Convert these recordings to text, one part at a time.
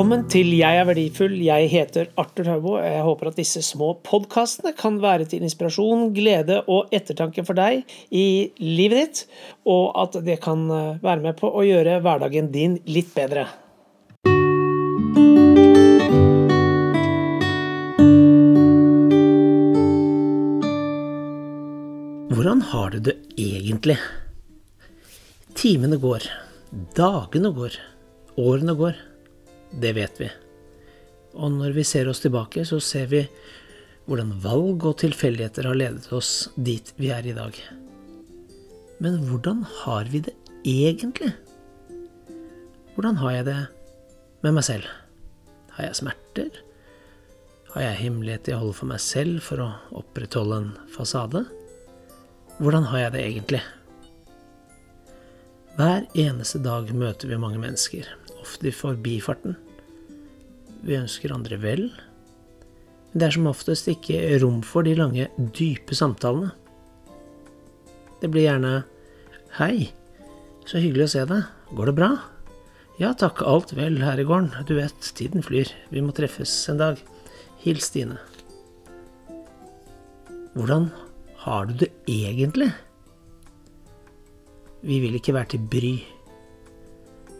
Velkommen til Jeg er verdifull. Jeg heter Arthur Haubo. Jeg håper at disse små podkastene kan være til inspirasjon, glede og ettertanke for deg i livet ditt, og at det kan eh, være med på å gjøre hverdagen din litt bedre. Hvordan har du det egentlig? Timene går, dagene går, årene går. Det vet vi. Og når vi ser oss tilbake, så ser vi hvordan valg og tilfeldigheter har ledet oss dit vi er i dag. Men hvordan har vi det egentlig? Hvordan har jeg det med meg selv? Har jeg smerter? Har jeg hemmeligheter jeg holder for meg selv for å opprettholde en fasade? Hvordan har jeg det egentlig? Hver eneste dag møter vi mange mennesker, ofte i forbifarten. Vi ønsker andre vel, men det er som oftest ikke rom for de lange, dype samtalene. Det blir gjerne 'Hei, så hyggelig å se deg. Går det bra?' 'Ja takk, alt vel her i gården. Du vet, tiden flyr. Vi må treffes en dag. Hils Stine.' Hvordan har du det egentlig? Vi vil ikke være til bry.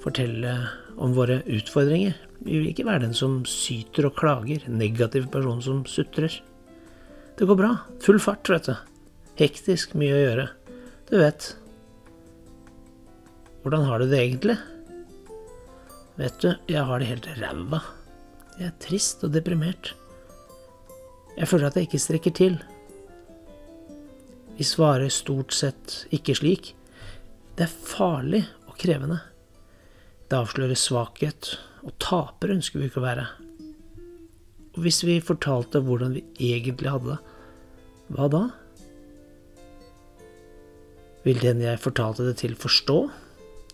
Fortelle om våre utfordringer. Vi vil ikke være den som syter og klager. Negativ person som sutrer. Det går bra. Full fart, vet du. Hektisk, mye å gjøre. Du vet. Hvordan har du det egentlig? Vet du, jeg har det helt ræva. Jeg er trist og deprimert. Jeg føler at jeg ikke strekker til. Vi svarer stort sett ikke slik. Det er farlig og krevende. Det avslører svakhet, og taper ønsker vi ikke å være. Og hvis vi fortalte hvordan vi egentlig hadde det, hva da? Vil den jeg fortalte det til, forstå?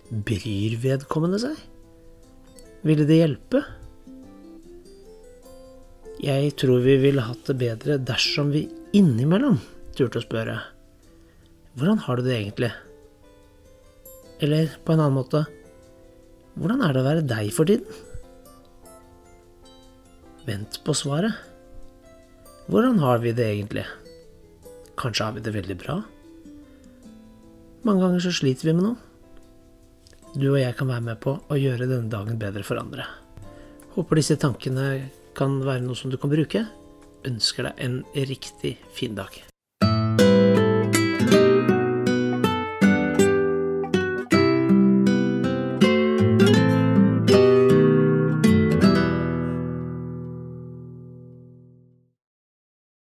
Bryr vedkommende seg? Ville det hjelpe? Jeg tror vi ville hatt det bedre dersom vi innimellom turte å spørre Hvordan har du det egentlig? Eller på en annen måte Hvordan er det å være deg for tiden? Vent på svaret. Hvordan har vi det egentlig? Kanskje har vi det veldig bra? Mange ganger så sliter vi med noe. Du og jeg kan være med på å gjøre denne dagen bedre for andre. Håper disse tankene kan være noe som du kan bruke. Ønsker deg en riktig fin dag.